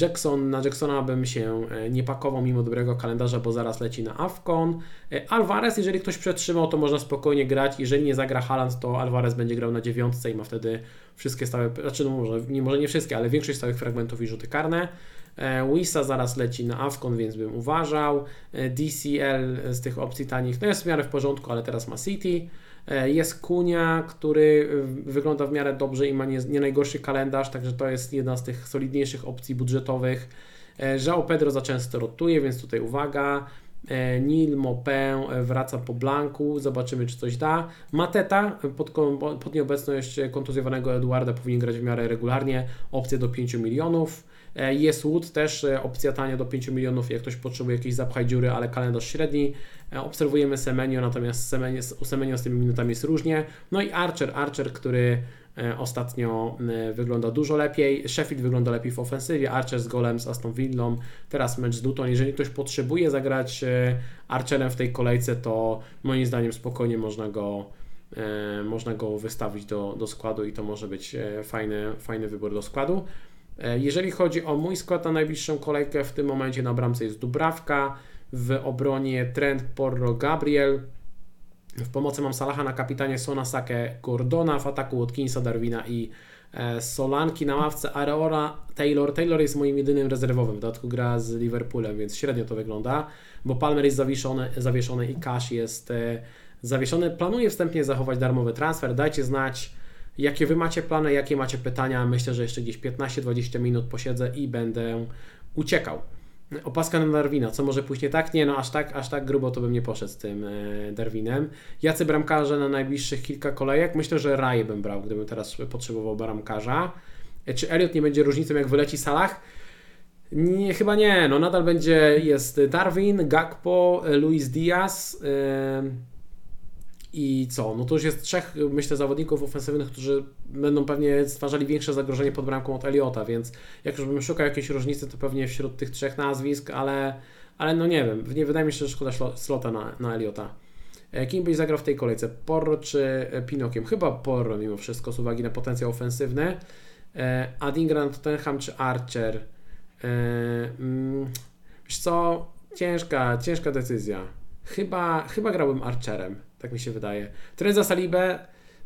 Jackson, na Jacksona bym się nie pakował mimo dobrego kalendarza, bo zaraz leci na Afcon. Alvarez, jeżeli ktoś przetrzymał, to można spokojnie grać. Jeżeli nie zagra Haaland, to Alvarez będzie grał na dziewiątce i ma wtedy wszystkie stałe, znaczy no może nie, może nie wszystkie, ale większość stałych fragmentów i rzuty karne. E, Wisa zaraz leci na Avcon, więc bym uważał. E, DCL z tych opcji tanich, no jest w miarę w porządku, ale teraz ma City. E, jest Kunia, który wygląda w miarę dobrze i ma nie, nie najgorszy kalendarz, także to jest jedna z tych solidniejszych opcji budżetowych. João Pedro za często rotuje, więc tutaj uwaga. E, Nil Mopin e, wraca po blanku, zobaczymy czy coś da. Mateta pod, pod nieobecność kontuzjowanego Eduarda powinien grać w miarę regularnie, opcja do 5 milionów. E, jest Wood też opcja tania do 5 milionów, jak ktoś potrzebuje jakiejś zapchaj dziury, ale kalendarz średni. Obserwujemy Semenio, natomiast Semenio, u Semenio z tymi minutami jest różnie. No i Archer, Archer, który E, ostatnio e, wygląda dużo lepiej. Sheffield wygląda lepiej w ofensywie. Archer z golem z Aston Villą. Teraz mecz z Luton. Jeżeli ktoś potrzebuje zagrać e, Archerem w tej kolejce, to moim zdaniem spokojnie można go, można go wystawić do, do składu i to może być fajny, fajny wybór do składu. Jeżeli chodzi o mój skład na najbliższą kolejkę, w tym momencie na bramce jest Dubrawka, w obronie Trent, Porro, Gabriel, w pomocy mam Salaha na kapitanie, Sona, Sake, Gordona, w ataku Watkinsa, Darwina i e, Solanki na ławce, Areola, Taylor. Taylor jest moim jedynym rezerwowym, w dodatku gra z Liverpoolem, więc średnio to wygląda, bo Palmer jest zawieszony, zawieszony i Cash jest e, zawieszony. Planuję wstępnie zachować darmowy transfer, dajcie znać, jakie Wy macie plany, jakie macie pytania. Myślę, że jeszcze gdzieś 15-20 minut posiedzę i będę uciekał. Opaska na Darwina, co może pójść nie tak? Nie, no aż tak, aż tak grubo to bym nie poszedł z tym e, Darwinem. Jacy bramkarze na najbliższych kilka kolejek? Myślę, że Raje bym brał, gdybym teraz potrzebował bramkarza. E, czy Elliot nie będzie różnicą, jak wyleci Salah? Nie, chyba nie, no nadal będzie, jest Darwin, Gakpo, Luis Diaz, yy, i co? No to już jest trzech, myślę, zawodników ofensywnych, którzy będą pewnie stwarzali większe zagrożenie pod bramką od Eliota, więc jak już bym szukał jakiejś różnicy, to pewnie wśród tych trzech nazwisk, ale, ale no nie wiem, nie wydaje mi się, że szkoda slota na, na Eliota. E, kim byś zagrał w tej kolejce? Porro czy e, Pinokiem? Chyba Porro mimo wszystko z uwagi na potencjał ofensywny. E, Adingra, Tottenham czy Archer? Mm, wiesz co? ciężka, ciężka decyzja. Chyba, chyba grałbym Archerem, tak mi się wydaje. Trend za Salibę,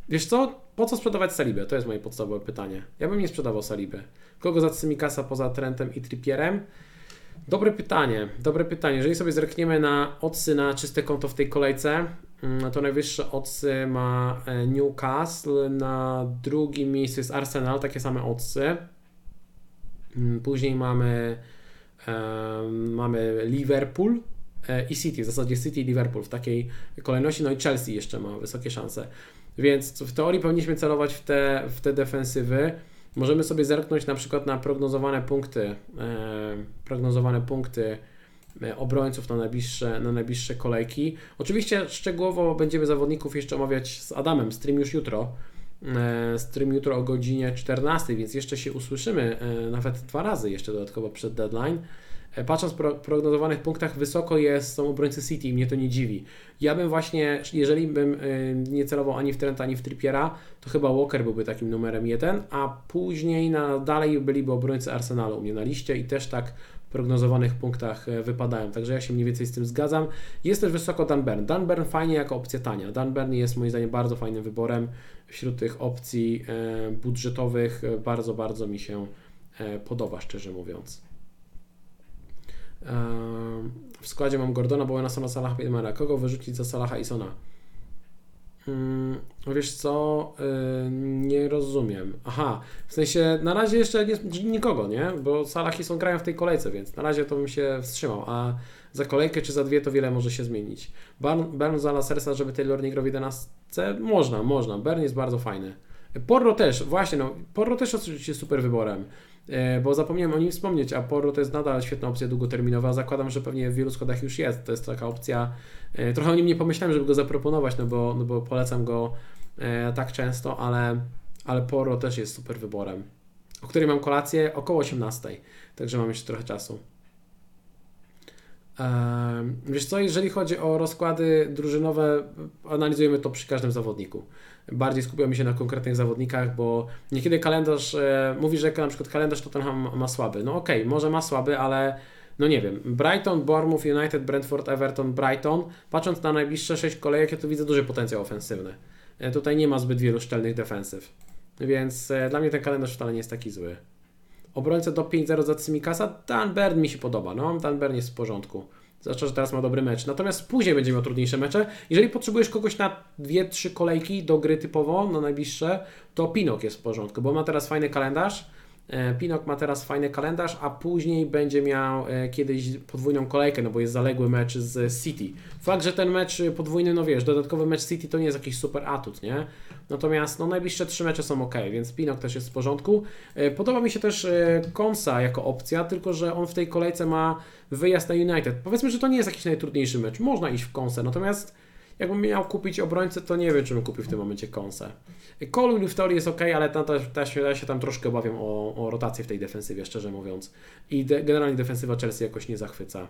wiesz co, po co sprzedawać Salibę? To jest moje podstawowe pytanie. Ja bym nie sprzedawał Salibę. Kogo za Cymikasa poza Trentem i Trippierem? Dobre pytanie, dobre pytanie. Jeżeli sobie zerkniemy na odsy na czyste konto w tej kolejce, mm, to najwyższe odsy ma e, Newcastle, na drugim miejscu jest Arsenal, takie same odsy. Mm, później mamy, mamy Liverpool e, i City, w zasadzie City i Liverpool w takiej kolejności, no i Chelsea jeszcze ma wysokie szanse. Więc w teorii powinniśmy celować w te, w te defensywy. Możemy sobie zerknąć na przykład na prognozowane punkty, e, prognozowane punkty e, obrońców na najbliższe, na najbliższe kolejki. Oczywiście szczegółowo będziemy zawodników jeszcze omawiać z Adamem, stream już jutro. E, stream jutro o godzinie 14, więc jeszcze się usłyszymy e, nawet dwa razy jeszcze dodatkowo przed deadline. E, patrząc po prognozowanych punktach, wysoko jest, są obrońcy City i mnie to nie dziwi. Ja bym właśnie, jeżeli bym nie celował ani w Trenta, ani w Trippiera, to chyba Walker byłby takim numerem jeden, a później na, dalej byliby obrońcy Arsenalu u mnie na liście i też tak prognozowanych punktach e, wypadają. Także ja się mniej więcej z tym zgadzam. Jest też wysoko Dan Burn. Dan Burn fajnie jako opcja tania. Dan Burn jest moim zdaniem bardzo fajnym wyborem wśród tych opcji e, budżetowych. Bardzo, bardzo mi się e, podoba, szczerze mówiąc. W składzie mam Gordona, Bowena, Sona, Salaha, Piedmara. Kogo wyrzucić za Salaha i Sona? Hmm, wiesz co, nie rozumiem. Aha, w sensie na razie jeszcze nie, nikogo, nie? Bo Salah i są grają w tej kolejce, więc na razie to bym się wstrzymał, a za kolejkę czy za dwie to wiele może się zmienić. Bern za Lasersa, żeby Taylor nie grał w 11? Można, można. Bern jest bardzo fajny. Porro też, właśnie, no, Porro też oczywiście super wyborem. E, bo zapomniałem o nim wspomnieć, a Porro to jest nadal świetna opcja długoterminowa. Zakładam, że pewnie w wielu składach już jest. To jest taka opcja. E, trochę o nim nie pomyślałem, żeby go zaproponować, no bo, no bo polecam go e, tak często, ale, ale Porro też jest super wyborem. O której mam kolację około 18, także mam jeszcze trochę czasu. Wiesz co, jeżeli chodzi o rozkłady drużynowe, analizujemy to przy każdym zawodniku bardziej skupiamy się na konkretnych zawodnikach, bo niekiedy kalendarz, e, mówi, że na przykład kalendarz Tottenham ma słaby. No okej, okay, może ma słaby, ale no nie wiem, Brighton, Bournemouth, United, Brentford, Everton, Brighton, patrząc na najbliższe 6 kolejek, ja tu widzę duży potencjał ofensywny. E, tutaj nie ma zbyt wielu szczelnych defensyw, więc e, dla mnie ten kalendarz wcale nie jest taki zły. Obrońca do 5-0 za Cymikasa, Dan Bern mi się podoba, no Dan Bern jest w porządku. Zwłaszcza, że teraz ma dobry mecz. Natomiast później będzie miał trudniejsze mecze. Jeżeli potrzebujesz kogoś na 2-3 kolejki do gry typowo, na najbliższe, to Pinok jest w porządku, bo ma teraz fajny kalendarz Pinok ma teraz fajny kalendarz, a później będzie miał e, kiedyś podwójną kolejkę, no bo jest zaległy mecz z City. Fakt, że ten mecz podwójny, no wiesz, dodatkowy mecz City to nie jest jakiś super atut, nie? Natomiast no najbliższe trzy mecze są ok, więc Pinok też jest w porządku. E, podoba mi się też Konsa jako opcja, tylko że on w tej kolejce ma wyjazd na United. Powiedzmy, że to nie jest jakiś najtrudniejszy mecz, można iść w Konsę, natomiast jakbym miał kupić obrońcę, to nie wiem, czy bym kupił w tym momencie Konsę. Colin w teorii jest ok, ale tam też, też, ja się tam troszkę obawiam o, o rotację w tej defensywie, szczerze mówiąc. I de, generalnie defensywa Chelsea jakoś nie zachwyca.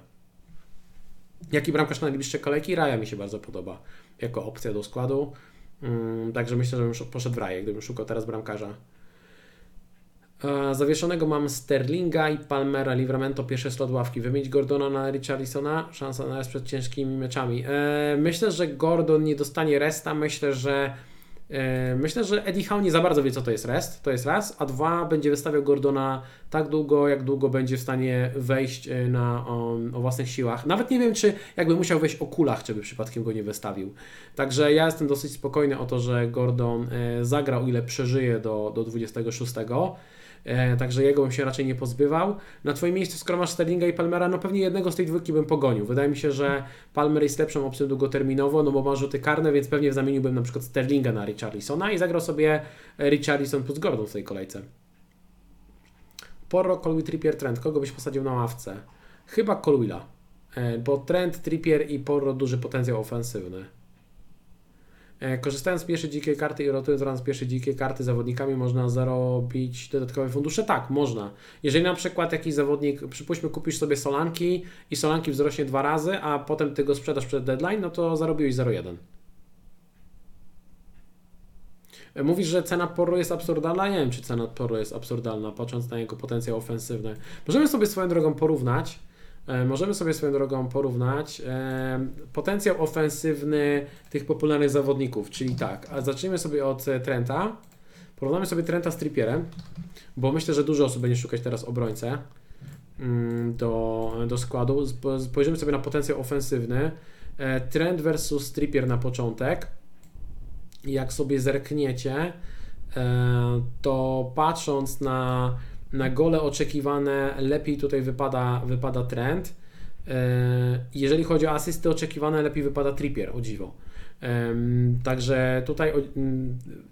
Jaki bramkarz na najbliższe kolejki? Raja mi się bardzo podoba jako opcja do składu. Mm, także myślę, że bym poszedł w Raję, gdybym szukał teraz bramkarza. Zawieszonego mam Sterlinga i Palmera, Livramento, pierwsze slot ławki. Wymienić Gordona na Richarlisona? Szansa na raz przed ciężkimi meczami. E, myślę, że Gordon nie dostanie resta. Myślę, że e, Myślę, że Eddie Howe nie za bardzo wie, co to jest rest, to jest raz, a dwa, będzie wystawiał Gordona tak długo, jak długo będzie w stanie wejść e, na, o, o własnych siłach. Nawet nie wiem, czy jakby musiał wejść o kulach, czy by przypadkiem go nie wystawił. Także ja jestem dosyć spokojny o to, że Gordon zagrał, ile przeżyje do, do 26. E, także jego bym się raczej nie pozbywał. Na Twoim miejscu, skoro masz Sterlinga i Palmera, no pewnie jednego z tej dwójki bym pogonił. Wydaje mi się, że Palmer jest lepszą opcją długoterminowo, no bo ma rzuty karne, więc pewnie zamieniłbym na przykład Sterlinga na Richarlisona i zagrał sobie Richarlison plus Gordon w tej kolejce. Porro, Colwill, Trippier, Trent. Kogo byś posadził na ławce? Chyba Colwilla, e, bo Trent, Trippier i Porro duży potencjał ofensywny. E, korzystając z pierwszej dzikiej karty i rotując z pierwszej dzikiej karty zawodnikami można zarobić dodatkowe fundusze? Tak, można. Jeżeli na przykład jakiś zawodnik, przypuśćmy kupisz sobie Solanki i Solanki wzrośnie dwa razy, a potem Ty go sprzedasz przed deadline, no to zarobiłeś 0,1. E, mówisz, że cena Porro jest absurdalna? Nie wiem, czy cena Porro jest absurdalna, patrząc na jego potencjał ofensywny. Możemy sobie swoją drogą porównać możemy sobie swoją drogą porównać e, potencjał ofensywny tych popularnych zawodników, czyli tak, a zacznijmy sobie od e, Trenta. Porównamy sobie Trenta z Trippierem, bo myślę, że dużo osób będzie szukać teraz obrońcę mm, do, do składu. Spojrzymy sobie na potencjał ofensywny. Trent versus Trippier na początek. Jak sobie zerkniecie, to patrząc na na gole oczekiwane lepiej tutaj wypada, wypada trend. E, jeżeli chodzi o asysty oczekiwane, lepiej wypada Trippier, o dziwo. Także tutaj,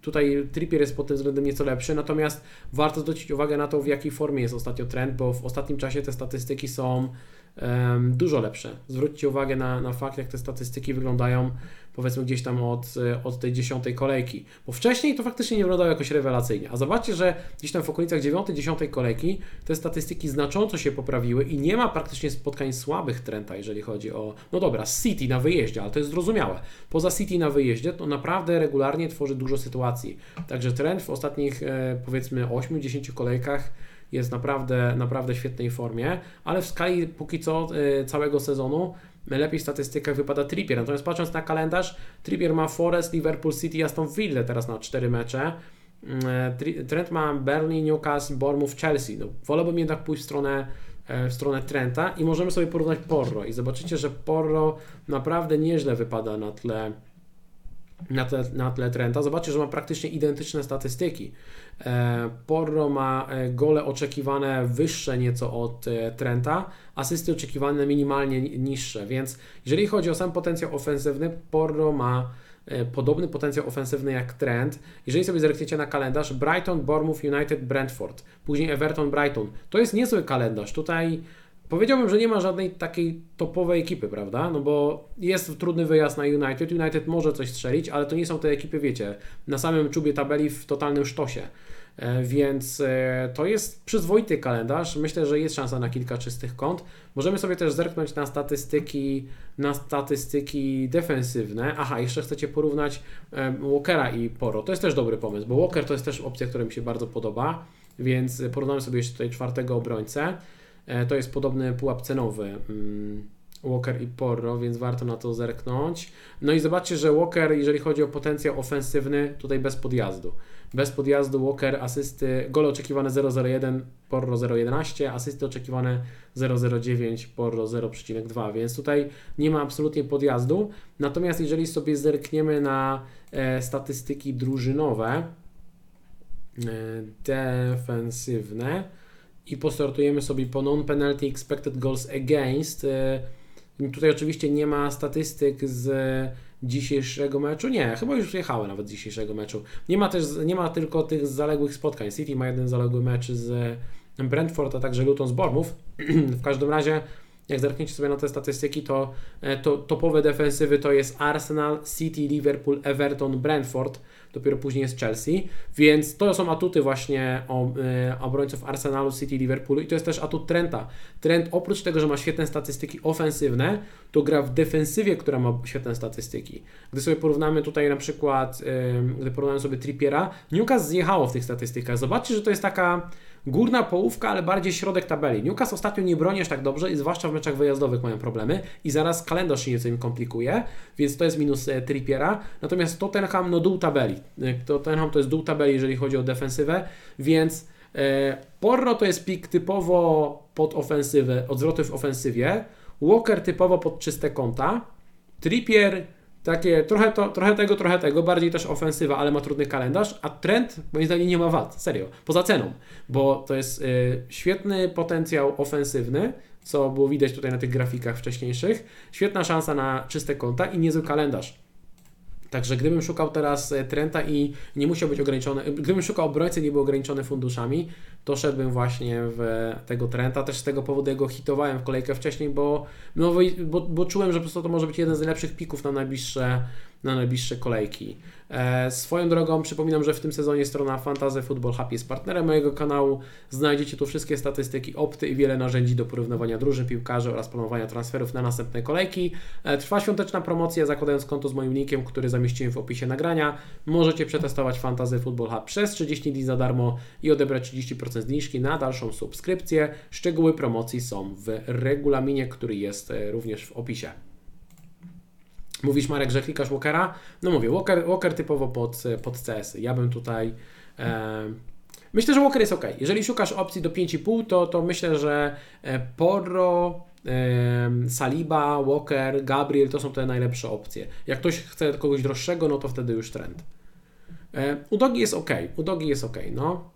tutaj Trippier jest pod tym względem nieco lepszy, natomiast warto zwrócić uwagę na to, w jakiej formie jest ostatnio trend, bo w ostatnim czasie te statystyki są dużo lepsze. Zwróćcie uwagę na, na fakt, jak te statystyki wyglądają powiedzmy gdzieś tam od, e, od tej dziesiątej kolejki. Bo wcześniej to faktycznie nie wyglądało jakoś rewelacyjnie. A zobaczcie, że gdzieś tam w okolicach dziewiątej, dziesiątej kolejki te statystyki znacząco się poprawiły i nie ma praktycznie spotkań słabych Trenta, jeżeli chodzi o, no dobra, City na wyjeździe, ale to jest zrozumiałe. Poza City na wyjeździe to naprawdę regularnie tworzy dużo sytuacji. Także trend w ostatnich e, powiedzmy 8-10 kolejkach jest naprawdę, naprawdę świetnej formie, ale w skali póki co y, całego sezonu lepiej w statystykach wypada Trippier. Natomiast patrząc na kalendarz, Trippier ma Forest, Liverpool City, Aston Villa teraz na 4 mecze. Y, Trent ma Burnley, Newcastle, Bournemouth, Chelsea. No, wolałbym jednak pójść w stronę, e, w stronę Trenta i możemy sobie porównać Porro i zobaczycie, że Porro naprawdę nieźle wypada na tle na tle, na tle Trenta. Zobaczcie, że ma praktycznie identyczne statystyki. E, Porro ma e, gole oczekiwane wyższe nieco od e, Trenta, asysty oczekiwane minimalnie niższe, więc jeżeli chodzi o sam potencjał ofensywny, Porro ma podobny potencjał ofensywny jak Trent. Jeżeli sobie zerkniecie na kalendarz, Brighton, Bournemouth, United, Brentford, później Everton, Brighton. To jest niezły kalendarz. Tutaj Powiedziałbym, że nie ma żadnej takiej topowej ekipy, prawda? No bo jest trudny wyjazd na United. United może coś strzelić, ale to nie są te ekipy, wiecie, na samym czubie tabeli w totalnym sztosie. E, więc e, to jest przyzwoity kalendarz. Myślę, że jest szansa na kilka czystych kąt. Możemy sobie też zerknąć na statystyki, na statystyki defensywne. Aha, jeszcze chcecie porównać Walkera i Poro. To jest też dobry pomysł, bo Walker to jest też opcja, która mi się bardzo podoba. Więc porównamy sobie jeszcze tutaj czwartego obrońcę. E, to jest podobny pułap cenowy. Mm, Walker i Porro, więc warto na to zerknąć. No i zobaczcie, że Walker, jeżeli chodzi o potencjał ofensywny, tutaj bez podjazdu. Bez podjazdu Walker, asysty, gole oczekiwane 0,01, Porro 0,11, asysty oczekiwane 0,09, Porro 0,2, więc tutaj nie ma absolutnie podjazdu. Natomiast jeżeli sobie zerkniemy na e, statystyki drużynowe, e, defensywne, i postartujemy sobie po non-penalty expected goals against. E, tutaj oczywiście nie ma statystyk z dzisiejszego meczu. Nie, chyba już jechały nawet z dzisiejszego meczu. Nie ma też, nie ma tylko tych zaległych spotkań. City ma jeden zaległy mecz z Brentford, a także Luton z Bournemouth. w każdym razie, jak zerkniecie sobie na te statystyki, to, e, to topowe defensywy to jest Arsenal, City, Liverpool, Everton, Brentford dopiero później jest Chelsea, więc to są atuty właśnie y, obrońców Arsenalu, City, Liverpoolu i to jest też atut Trenta. Trent oprócz tego, że ma świetne statystyki ofensywne, to gra w defensywie, która ma świetne statystyki. Gdy sobie porównamy tutaj na przykład, y, gdy porównamy sobie Trippiera, Newcastle zjechało w tych statystykach. Zobaczcie, że to jest taka górna połówka, ale bardziej środek tabeli. Newcastle ostatnio nie bronisz tak dobrze i zwłaszcza w meczach wyjazdowych mają problemy i zaraz kalendarz się nieco im komplikuje, więc to jest minus e, Trippiera. Natomiast Tottenham no dół tabeli. E, Tottenham to jest dół tabeli, jeżeli chodzi o defensywę, więc e, Porro to jest pik typowo pod ofensywę, odzwroty w ofensywie, Walker typowo pod czyste konta, Trippier takie trochę, to, trochę tego, trochę tego, bardziej też ofensywa, ale ma trudny kalendarz, a trend moim zdaniem nie ma wad, serio, poza ceną, bo to jest y, świetny potencjał ofensywny, co było widać tutaj na tych grafikach wcześniejszych, świetna szansa na czyste konta i niezły kalendarz. Także gdybym szukał teraz e, Trenta i nie musiał być ograniczony, gdybym szukał obrońcy nie był ograniczony funduszami, to szedłbym właśnie w tego Trenta. Też z tego powodu jego hitowałem w kolejkę wcześniej, bo, no, bo, bo czułem, że po prostu to może być jeden z najlepszych pików na najbliższe na najbliższe kolejki. E, swoją drogą przypominam, że w tym sezonie strona Fantasy Football Hub jest partnerem mojego kanału. Znajdziecie tu wszystkie statystyki, opty i wiele narzędzi do porównywania drużyn, piłkarzy oraz planowania transferów na następne kolejki. E, trwa świąteczna promocja, zakładając konto z moim linkiem, który zamieściłem w opisie nagrania. Możecie przetestować Fantasy Football Hub przez 30 dni za darmo i odebrać 30% 10% zniżki na dalszą subskrypcję. Szczegóły promocji są w regulaminie, który jest e, również w opisie. Mówisz Marek, że klikasz Walkera? No mówię, Walker, Walker typowo pod, pod CS. Ja bym tutaj... E, myślę, że Walker jest ok. Jeżeli szukasz opcji do 5,5, to, to myślę, że e, Porro, e, Saliba, Walker, Gabriel to są te najlepsze opcje. Jak ktoś chce kogoś droższego, no to wtedy już trend. E, Udogi jest ok. Udogi jest ok, no.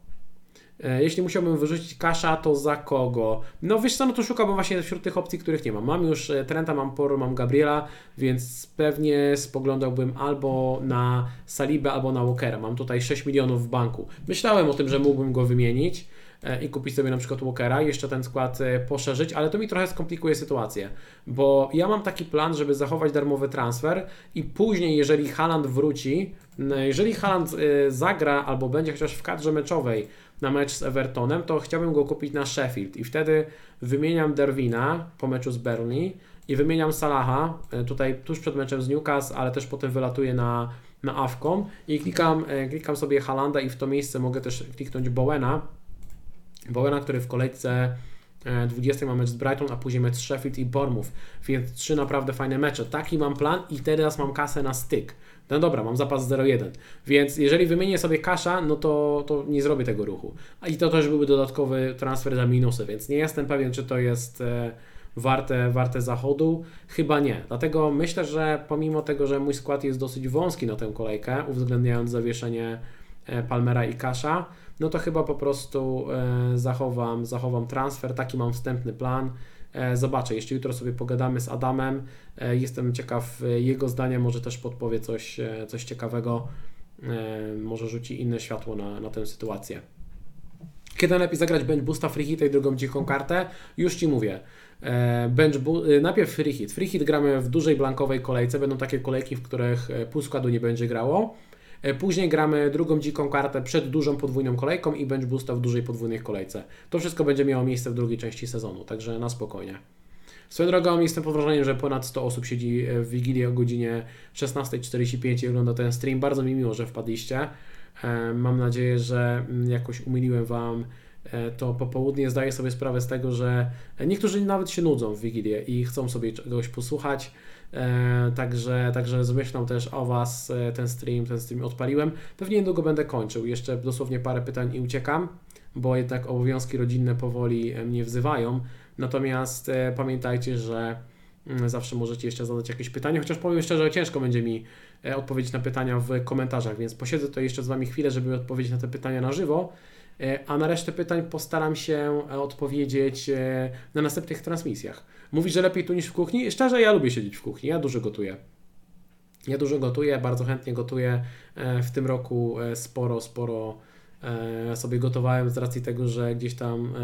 E, jeśli musiałbym wyrzucić kasza, to za kogo? No wiesz co, no to szukałbym właśnie wśród tych opcji, których nie mam. Mam już e, Trenta, mam Poro, mam Gabriela, więc pewnie spoglądałbym albo na Salibę, albo na Walkera. Mam tutaj 6 milionów w banku. Myślałem o tym, że mógłbym go wymienić e, i kupić sobie na przykład Walkera, jeszcze ten skład poszerzyć, ale to mi trochę skomplikuje sytuację, bo ja mam taki plan, żeby zachować darmowy transfer i później, jeżeli Haaland wróci, jeżeli Haaland zagra albo będzie chociaż w kadrze meczowej, na mecz z Evertonem, to chciałbym go kupić na Sheffield i wtedy wymieniam Derwina po meczu z Burnley i wymieniam Salaha e, tutaj tuż przed meczem z Newcastle, ale też potem wylatuję na, na Avcom i klikam, e, klikam sobie Halanda i w to miejsce mogę też kliknąć Bowena. Bowena, który w kolejce 20 e, ma mecz z Brighton, a później mecz z Sheffield i Bournemouth, więc trzy naprawdę fajne mecze. Taki mam plan i teraz mam kasę na styk. No dobra, mam zapas 0,1, więc jeżeli wymienię sobie kasza, no to, to nie zrobię tego ruchu. A i to też byłby dodatkowy transfer za minusy, więc nie jestem pewien, czy to jest e, warte, warte zachodu. Chyba nie. Dlatego myślę, że pomimo tego, że mój skład jest dosyć wąski na tę kolejkę, uwzględniając zawieszenie e, Palmera i Kasza, no to chyba po prostu e, zachowam, zachowam transfer. Taki mam wstępny plan. E, zobaczę, jeszcze jutro sobie pogadamy z Adamem. E, jestem ciekaw e, jego zdania, może też podpowie coś, coś ciekawego, może rzuci inne światło na, na tę sytuację. Kiedy lepiej zagrać bench boosta, free hit i drugą dziką kartę? Już Ci mówię. Bench najpierw free hit. Free hit gramy w dużej blankowej kolejce. Będą takie kolejki, w których pół składu nie będzie grało. E, później gramy drugą dziką kartę przed dużą podwójną kolejką i bench boosta w dużej podwójnej kolejce. To wszystko będzie miało miejsce w drugiej części sezonu, także na spokojnie. Swoją drogą jestem pod wrażeniem, że ponad 100 osób siedzi e, w Wigilię o godzinie 16.45 i ogląda ten stream. Bardzo mi miło, że wpadliście. E, mam nadzieję, że mm, jakoś umiliłem Wam to popołudnie. Zdaję sobie sprawę z tego, że niektórzy nawet się nudzą w Wigilię i chcą sobie czegoś posłuchać. E, także, także zmyślam też o Was e, ten stream, ten stream odpaliłem. Pewnie niedługo będę kończył, jeszcze dosłownie parę pytań i uciekam, bo jednak obowiązki rodzinne powoli e, mnie wzywają. Natomiast pamiętajcie, że mm, zawsze możecie jeszcze zadać jakieś pytanie, chociaż powiem szczerze, ciężko będzie mi odpowiedzieć na pytania w komentarzach, więc posiedzę to jeszcze z Wami chwilę, żeby odpowiedzieć na te pytania na żywo. A na resztę pytań postaram się odpowiedzieć na następnych transmisjach. Mówisz, że lepiej tu niż w kuchni? Szczerze, ja lubię siedzieć w kuchni, ja dużo gotuję. Ja dużo gotuję, bardzo chętnie gotuję. E, w tym roku e, sporo, sporo e, sobie gotowałem z racji tego, że gdzieś tam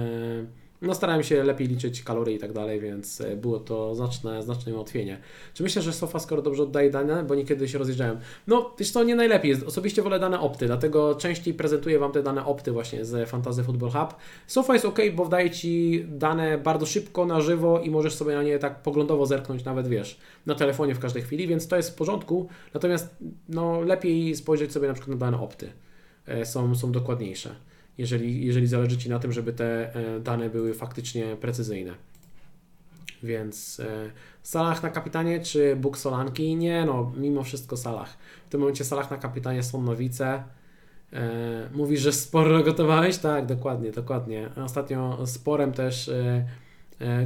no starałem się lepiej liczyć kalorie i tak dalej, więc e, było to znaczne, znaczne ułatwienie. Czy myślę, że Sofa skoro dobrze oddaje dane, bo niekiedy się rozjeżdżałem? No, wiesz to nie najlepiej. Osobiście wolę dane opty, dlatego częściej prezentuję Wam te dane opty właśnie z Fantasy Football Hub. Sofa jest ok, bo daje Ci dane bardzo szybko, na żywo i możesz sobie na nie tak poglądowo zerknąć, nawet wiesz, na telefonie w każdej chwili, więc to jest w porządku. Natomiast no, lepiej spojrzeć sobie na przykład na dane opty. E, są, są dokładniejsze jeżeli, jeżeli zależy Ci na tym, żeby te e, dane były faktycznie precyzyjne. Więc e, Salah na kapitanie czy Bóg Solanki? Nie, no, mimo wszystko Salah. W tym momencie Salah na kapitanie są nowice. E, mówisz, że sporo gotowałeś? Tak, dokładnie, dokładnie. Ostatnio sporem też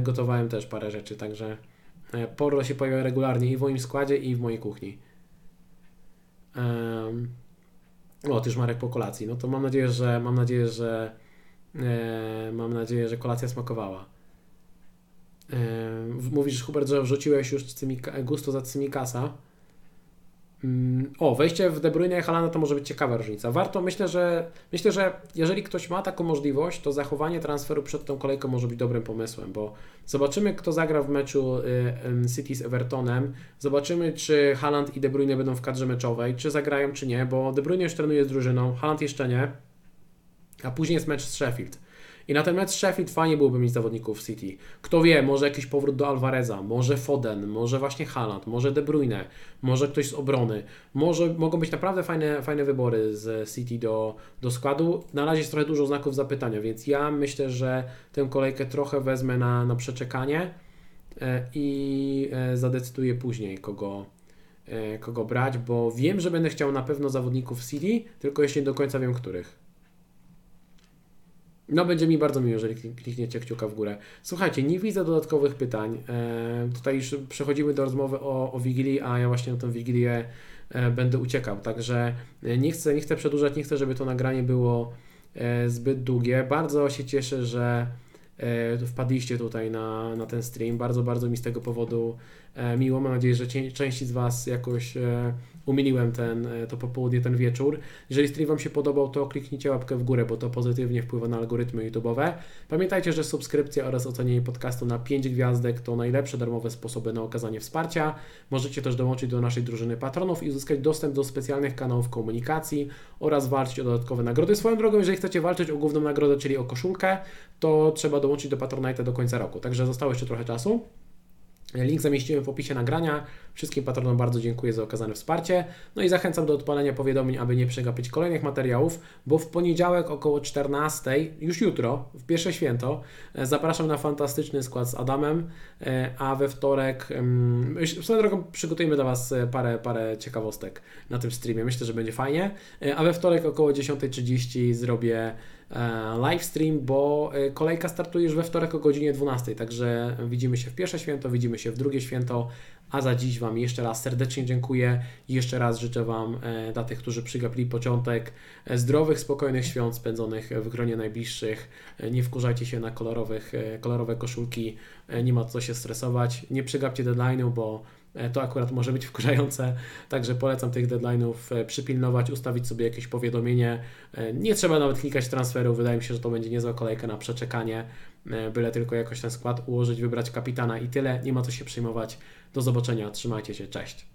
gotowałem też parę rzeczy, także Porro się pojawia regularnie i w moim składzie, i w mojej kuchni. O, już Marek po kolacji. No to mam nadzieję, że mam nadzieję, że e, mam nadzieję, że kolacja smakowała. E, mówisz, Hubert, że wrzuciłeś już gusto za Cymikasa. Mm, o, wejście w De Bruyne i Halana to może być ciekawa różnica. Warto, myślę, że myślę, że jeżeli ktoś ma taką możliwość, to zachowanie transferu przed tą kolejką może być dobrym pomysłem, bo zobaczymy, kto zagra w meczu y, City z Evertonem, zobaczymy, czy Haaland i De Bruyne będą w kadrze meczowej, czy zagrają, czy nie, bo De Bruyne już trenuje z drużyną, Haaland jeszcze nie, a później jest mecz z Sheffield. I na ten mecz Sheffield fajnie byłoby mieć zawodników City. Kto wie, może jakiś powrót do Alvareza, może Foden, może właśnie Haaland, może De Bruyne, może ktoś z obrony. Może mogą być naprawdę fajne, fajne wybory z City do, do składu. Na razie jest trochę dużo znaków zapytania, więc ja myślę, że tę kolejkę trochę wezmę na, na przeczekanie e, i e, zadecyduję później, kogo, e, kogo brać, bo wiem, że będę chciał na pewno zawodników City, tylko jeszcze nie do końca wiem, których. No, będzie mi bardzo miło, jeżeli klik- klikniecie kciuka w górę. Słuchajcie, nie widzę dodatkowych pytań. E, tutaj już przechodzimy do rozmowy o, o Wigilii, a ja właśnie na tę Wigilię e, będę uciekał. Także e, nie chcę, nie chcę przedłużać, nie chcę, żeby to nagranie było e, zbyt długie. Bardzo się cieszę, że e, wpadliście tutaj na, na ten stream. Bardzo, bardzo mi z tego powodu miło. Mam nadzieję, że części z Was jakoś e, umiliłem ten, e, to popołudnie, ten wieczór. Jeżeli stream Wam się podobał, to kliknijcie łapkę w górę, bo to pozytywnie wpływa na algorytmy YouTube'owe. Pamiętajcie, że subskrypcja oraz ocenienie podcastu na 5 gwiazdek to najlepsze darmowe sposoby na okazanie wsparcia. Możecie też dołączyć do naszej drużyny patronów i uzyskać dostęp do specjalnych kanałów komunikacji oraz walczyć o dodatkowe nagrody. Swoją drogą, jeżeli chcecie walczyć o główną nagrodę, czyli o koszulkę, to trzeba dołączyć do Patronite'a do końca roku. Także zostało jeszcze trochę czasu. Link zamieściłem w opisie nagrania. Wszystkim patronom bardzo dziękuję za okazane wsparcie. No i zachęcam do odpalenia powiadomień, aby nie przegapić kolejnych materiałów, bo w poniedziałek około 14, już jutro, w pierwsze święto, e, zapraszam na fantastyczny skład z Adamem, e, a we wtorek, swoją drogą przygotujemy dla Was e, parę, parę ciekawostek na tym streamie. Myślę, że będzie fajnie. A we wtorek około 10.30 zrobię live stream, bo e, kolejka startuje już we wtorek o godzinie 12, także widzimy się w pierwsze święto, widzimy się w drugie święto, a za dziś Wam jeszcze raz serdecznie dziękuję. I jeszcze raz życzę Wam e, dla tych, którzy przygapili początek, e, zdrowych, spokojnych świąt spędzonych w gronie najbliższych. E, Nie wkurzajcie się na kolorowych, e, kolorowe koszulki, e, nie ma co się stresować, nie przygapcie deadline'u, bo e, to akurat może być wkurzające, także polecam tych deadline'ów e, przypilnować, ustawić sobie jakieś powiadomienie. E, Nie trzeba nawet klikać transferu, wydaje mi się, że to będzie niezła kolejka na przeczekanie, e, byle tylko jakoś ten skład ułożyć, wybrać kapitana i tyle, nie ma co się przejmować. Do zobaczenia, trzymajcie się, cześć.